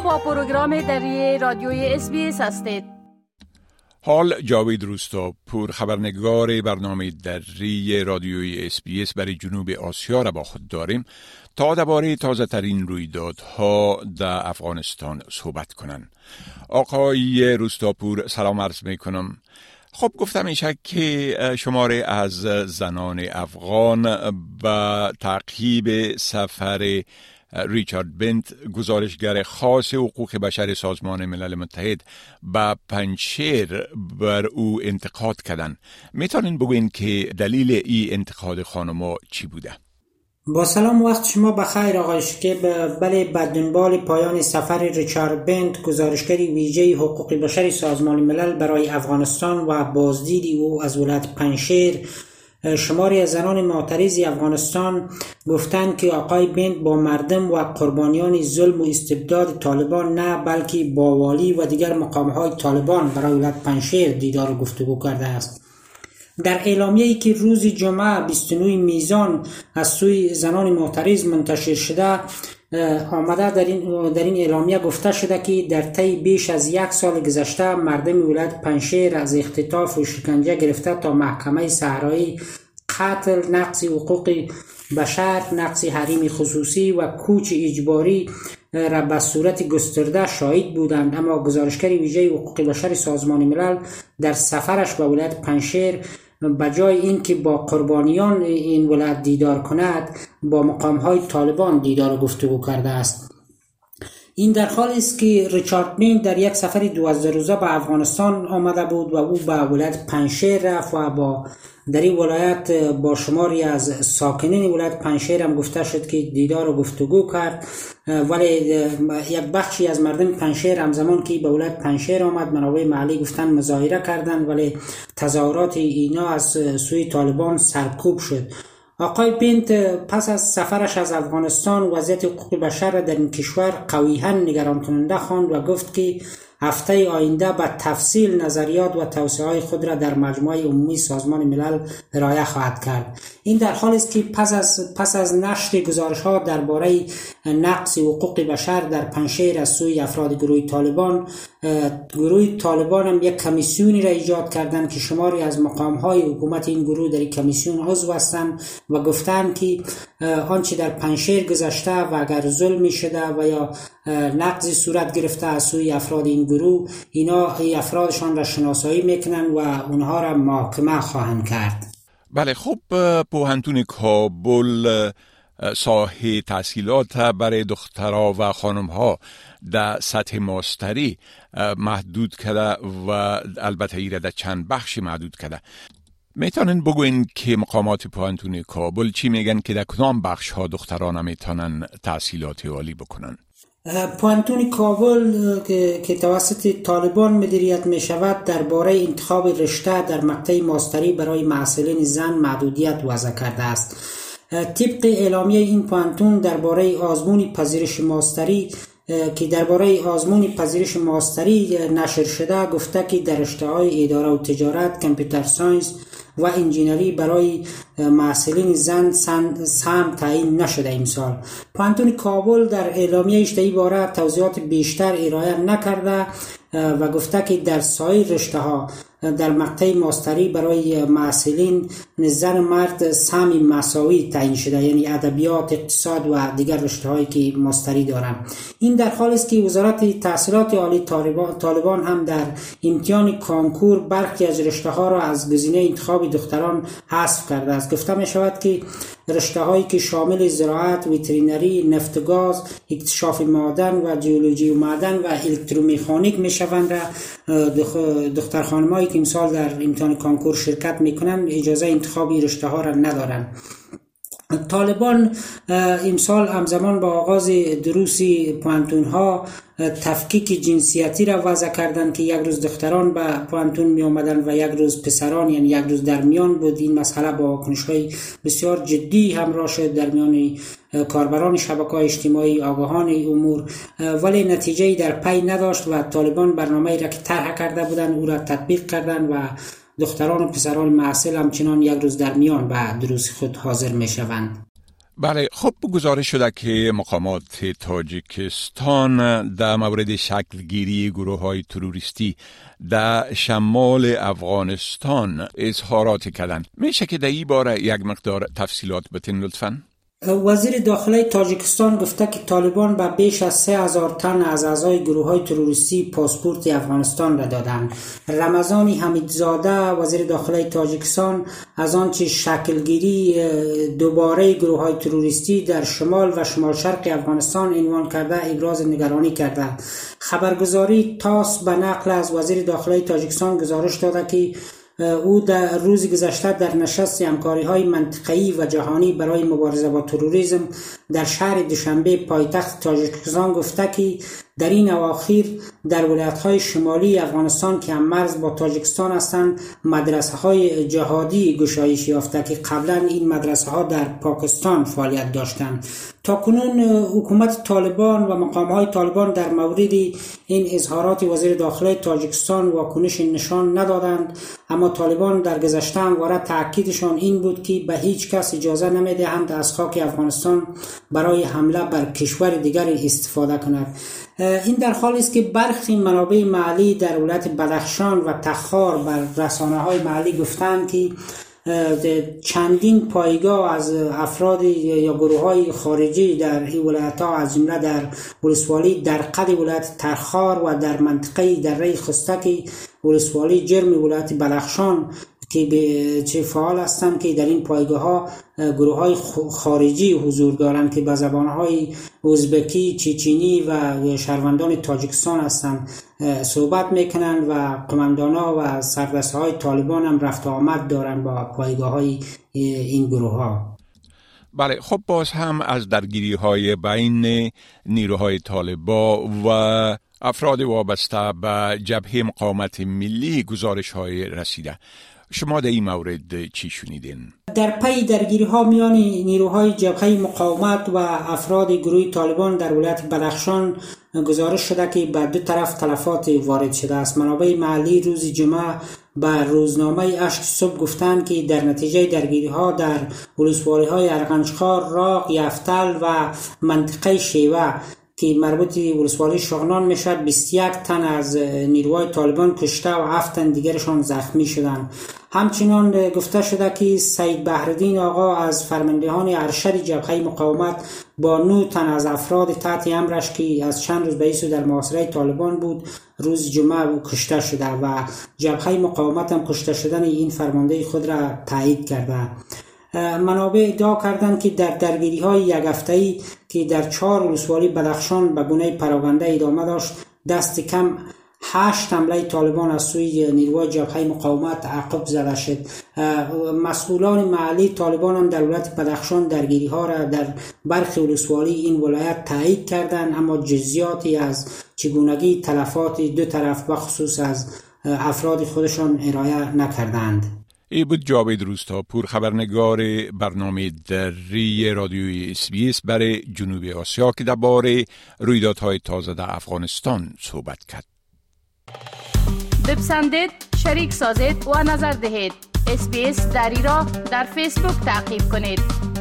با پروگرام دری رادیوی SBS هستید حال جاوید روستاپور خبرنگار برنامه دری رادیوی SBS برای جنوب آسیا را با خود داریم تا درباره تازه ترین رویدادها در افغانستان صحبت کنند. آقای روستاپور سلام عرض می کنم. خب گفتم میشه که شماری از زنان افغان به تعقیب سفر ریچارد بنت گزارشگر خاص حقوق بشر سازمان ملل متحد به پنشیر بر او انتقاد کردن می‌تونین بگوین که دلیل این انتقاد خانما چی بوده؟ با سلام وقت شما بخیر آقای که بله بدنبال پایان سفر ریچارد بنت گزارشگری ویژه حقوق بشر سازمان ملل برای افغانستان و بازدیدی او از ولایت پنشیر شماری از زنان معترض افغانستان گفتند که آقای بنت با مردم و قربانیان ظلم و استبداد طالبان نه بلکه با والی و دیگر مقامهای طالبان برای ولایت پنشیر دیدار و گفتگو کرده است. در اعلامیه ای که روز جمعه 29 میزان از سوی زنان معترض منتشر شده آمده در این, در این اعلامیه گفته شده که در طی بیش از یک سال گذشته مردم ولایت پنشیر از اختطاف و شکنجه گرفته تا محکمه صحرایی قتل نقص حقوق بشر نقص حریم خصوصی و کوچ اجباری را به صورت گسترده شاهد بودند. اما گزارشگر ویژه حقوق بشر سازمان ملل در سفرش به ولایت پنشیر بجای اینکه با قربانیان این ولایت دیدار کند با مقام های طالبان دیدار و گفتگو کرده است. این در حال است که ریچارد مین در یک سفر دوازده روزه به افغانستان آمده بود و او به ولایت پنشیر رفت و با در این ولایت با شماری از ساکنین ولایت پنشیر هم گفته شد که دیدار و گفتگو کرد. ولی یک بخشی از مردم پنشیر هم زمان که به ولایت پنشیر آمد منابع محلی گفتن مظاهره کردند ولی تظاهرات اینا از سوی طالبان سرکوب شد. آقای بنت پس از سفرش از افغانستان وضعیت حقوق بشر در این کشور قویها نگران کننده خواند و گفت که هفته آینده به تفصیل نظریات و توصیه های خود را در مجموعه عمومی سازمان ملل ارائه خواهد کرد. این در حالی است که پس از پس از نشر گزارش ها درباره نقص حقوق بشر در پنشیر از سوی افراد گروه طالبان گروه طالبان هم یک کمیسیونی را ایجاد کردند که شماری از مقام های حکومت این گروه در این کمیسیون عضو هستند و گفتند که آنچه در پنشیر گذشته و اگر ظلمی شده و یا نقضی صورت گرفته از سوی افراد این گروه اینا ای افرادشان را شناسایی می‌کنن و اونها را محاکمه خواهند کرد. بله خب پوهنتون کابل ساحه تحصیلات برای دخترها و خانم ها در سطح ماستری محدود کرده و البته ایره در چند بخشی محدود کرده. می‌تونن بگوین که مقامات پوهنتون کابل چی میگن که در کدام بخش ها دختران می‌تونن تحصیلات عالی بکنن؟ پوانتون کابل که توسط طالبان مدیریت می شود درباره انتخاب رشته در مقطع ماستری برای محصلین زن محدودیت وضع کرده است. طبق اعلامیه این پوهنتون درباره آزمون پذیرش ماستری که درباره آزمون پذیرش ماستری نشر شده گفته که در های اداره و تجارت computer science و انجینری برای محصلین زن سم تعیین نشده امسال. پوهنتون کابل در اعلامیه اش در این باره توضیحات بیشتر ارائه نکرده. و گفته که در سایر رشته ها در مقطع ماستری برای محصلین زن مرد سمی مساوی تعیین شده یعنی ادبیات اقتصاد و دیگر رشته هایی که ماستری دارند. این در حالی است که وزارت تحصیلات عالی طالبان هم در امتحان کانکور برخی از رشته ها را از گزینه انتخاب دختران حذف کرده است. گفته می شود که رشته هایی که شامل زراعت، وترنری، نفت گاز، اکتشاف معدن و جیولوژی و معدن و الکترومکانیک می شوند دختر خانمایی که امسال در امتحان کانکور شرکت می کنند اجازه انتخاب این رشته ها را ندارند. طالبان امسال همزمان با آغاز دروسی پوانتون ها تفکیک جنسیتی را وضع کردند که یک روز دختران به پوانتون می آمدن و یک روز پسران یعنی یک روز در میان بود. این مسئله با کنش های بسیار جدی همراه شد در میان کاربران شبکه اجتماعی آگاهان امور ولی نتیجه در پی نداشت و طالبان برنامه را که طرح کرده بودند او را تطبیق کردند و دختران و پسران محصل همچنان یک روز در میان به دروس خود حاضر می شوند. بله خب گزارش شده که مقامات تاجیکستان در مورد شکلگیری گروه های تروریستی در شمال افغانستان اظهارات کردن میشه که در این باره یک مقدار تفصیلات بتین لطفاً؟ وزیر داخله تاجیکستان گفته که طالبان به بیش از سه هزار تن از اعضای گروه های تروریستی پاسپورت افغانستان را دادند. رمضانی حمیدزاده وزیر داخله تاجیکستان از آنچه شکلگیری دوباره گروه های تروریستی در شمال و شمال شرق افغانستان عنوان کرده ابراز نگرانی کرده خبرگزاری تاس به نقل از وزیر داخله تاجیکستان گزارش داده که او در روز گذشته در نشست همکاری های منطقه‌ای و جهانی برای مبارزه با تروریسم در شهر دوشنبه پایتخت تاجیکستان گفته که در این اواخیر در ولایت های شمالی افغانستان که هم مرز با تاجیکستان هستند مدرسه های جهادی گشایش یافته که قبلا این مدرسه ها در پاکستان فعالیت داشتند. تا کنون حکومت طالبان و مقام های طالبان در مورد این اظهارات وزیر داخله تاجیکستان واکنش نشان ندادند. اما طالبان در گذشته همواره تاکیدشان این بود که به هیچ کس اجازه نمی‌دهند از خاک افغانستان برای حمله بر کشور دیگری استفاده کند. این در حالی است که برخی منابع محلی در ولایت بدخشان و تخار بر رسانه های محلی گفتند که چندین پایگاه از افراد یا گروه های خارجی در این ولایت ها از جمله در ولسوالی در قد ولایت ترخار و در منطقه در ری خستک ولسوالی جرم ولایت بلخشان که چه فعال هستند که در این پایگاه ها گروه های خارجی حضور دارند که به زبان های ازبکی، چیچینی و شهروندان تاجیکستان هستند صحبت می‌کنند و قماندان ها و سردست های طالبان هم رفت آمد دارند با پایگاه های این گروه ها بله خب باز هم از درگیری های بین نیروهای طالبا و افراد وابسته به جبهه مقاومت ملی گزارش های رسیده. شما در این مورد چی شنیدین؟ در پی درگیری ها میان نیروهای جبهه مقاومت و افراد گروه طالبان در ولایت بلخشان گزارش شده که به دو طرف تلفات وارد شده است منابع محلی روز جمعه به روزنامه اشک صبح گفتند که در نتیجه درگیری ها در ولسوالی های ارغنجخار، راق، یفتل و منطقه شیوه که مربوط ولسوالی شغنان می‌شد 21 تن از نیروهای طالبان کشته و 7 تن دیگرشان زخمی شدند. همچنان گفته شده که سید بهردین آقا از فرماندهان ارشد جبهه مقاومت با نو تن از افراد تحت امرش که از چند روز بیسو در محاصره طالبان بود روز جمعه کشته شده و جبهه مقاومت هم کشته شدن این فرمانده خود را تایید کرده. منابع ادعا کردند که در درگیری های یک هفته که در چهار ولسوالی بدخشان به گونه پراگنده ادامه داشت دست کم هشت حمله طالبان از سوی نیروهای جبهه مقاومت عقب زده شد. مسئولان محلی طالبان هم در ولایت بدخشان درگیری ها را در برخی ولسوالی این ولایت تایید کردند اما جزیاتی از چگونگی تلفات دو طرف بخصوص از افراد خودشان ارائه نکردند. ای بود جاوید روستاپور خبرنگار برنامه دری رادیوی اس برای جنوب آسیا که درباره رویدادهای تازه در افغانستان صحبت کرد. بپسندید، شریک سازید و نظر دهید. اسپیس دری را در فیسبوک تعقیب کنید.